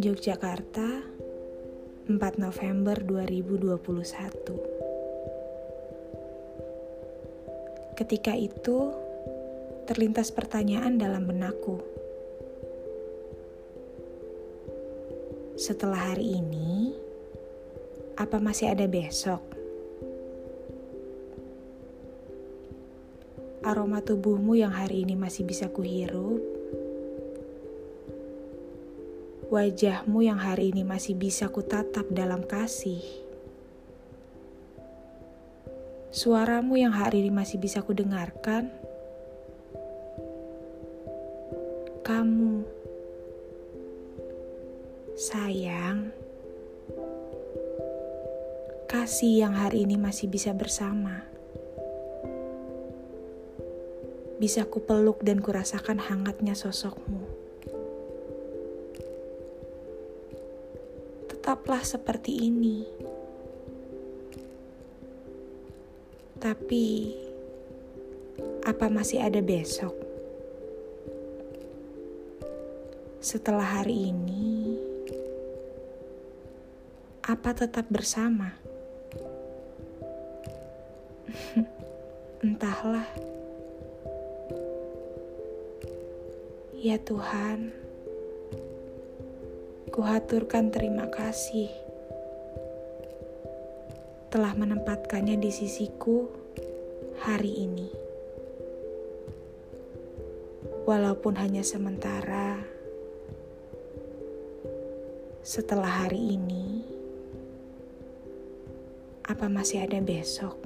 Yogyakarta, 4 November 2021. Ketika itu, terlintas pertanyaan dalam benakku. Setelah hari ini, apa masih ada besok? Aroma tubuhmu yang hari ini masih bisa kuhirup, wajahmu yang hari ini masih bisa kutatap dalam kasih, suaramu yang hari ini masih bisa kudengarkan, kamu, sayang, kasih yang hari ini masih bisa bersama. Bisa kupeluk dan kurasakan hangatnya sosokmu. Tetaplah seperti ini. Tapi, apa masih ada besok? Setelah hari ini, apa tetap bersama? Entahlah. Ya Tuhan, kuhaturkan terima kasih telah menempatkannya di sisiku hari ini. Walaupun hanya sementara, setelah hari ini, apa masih ada besok?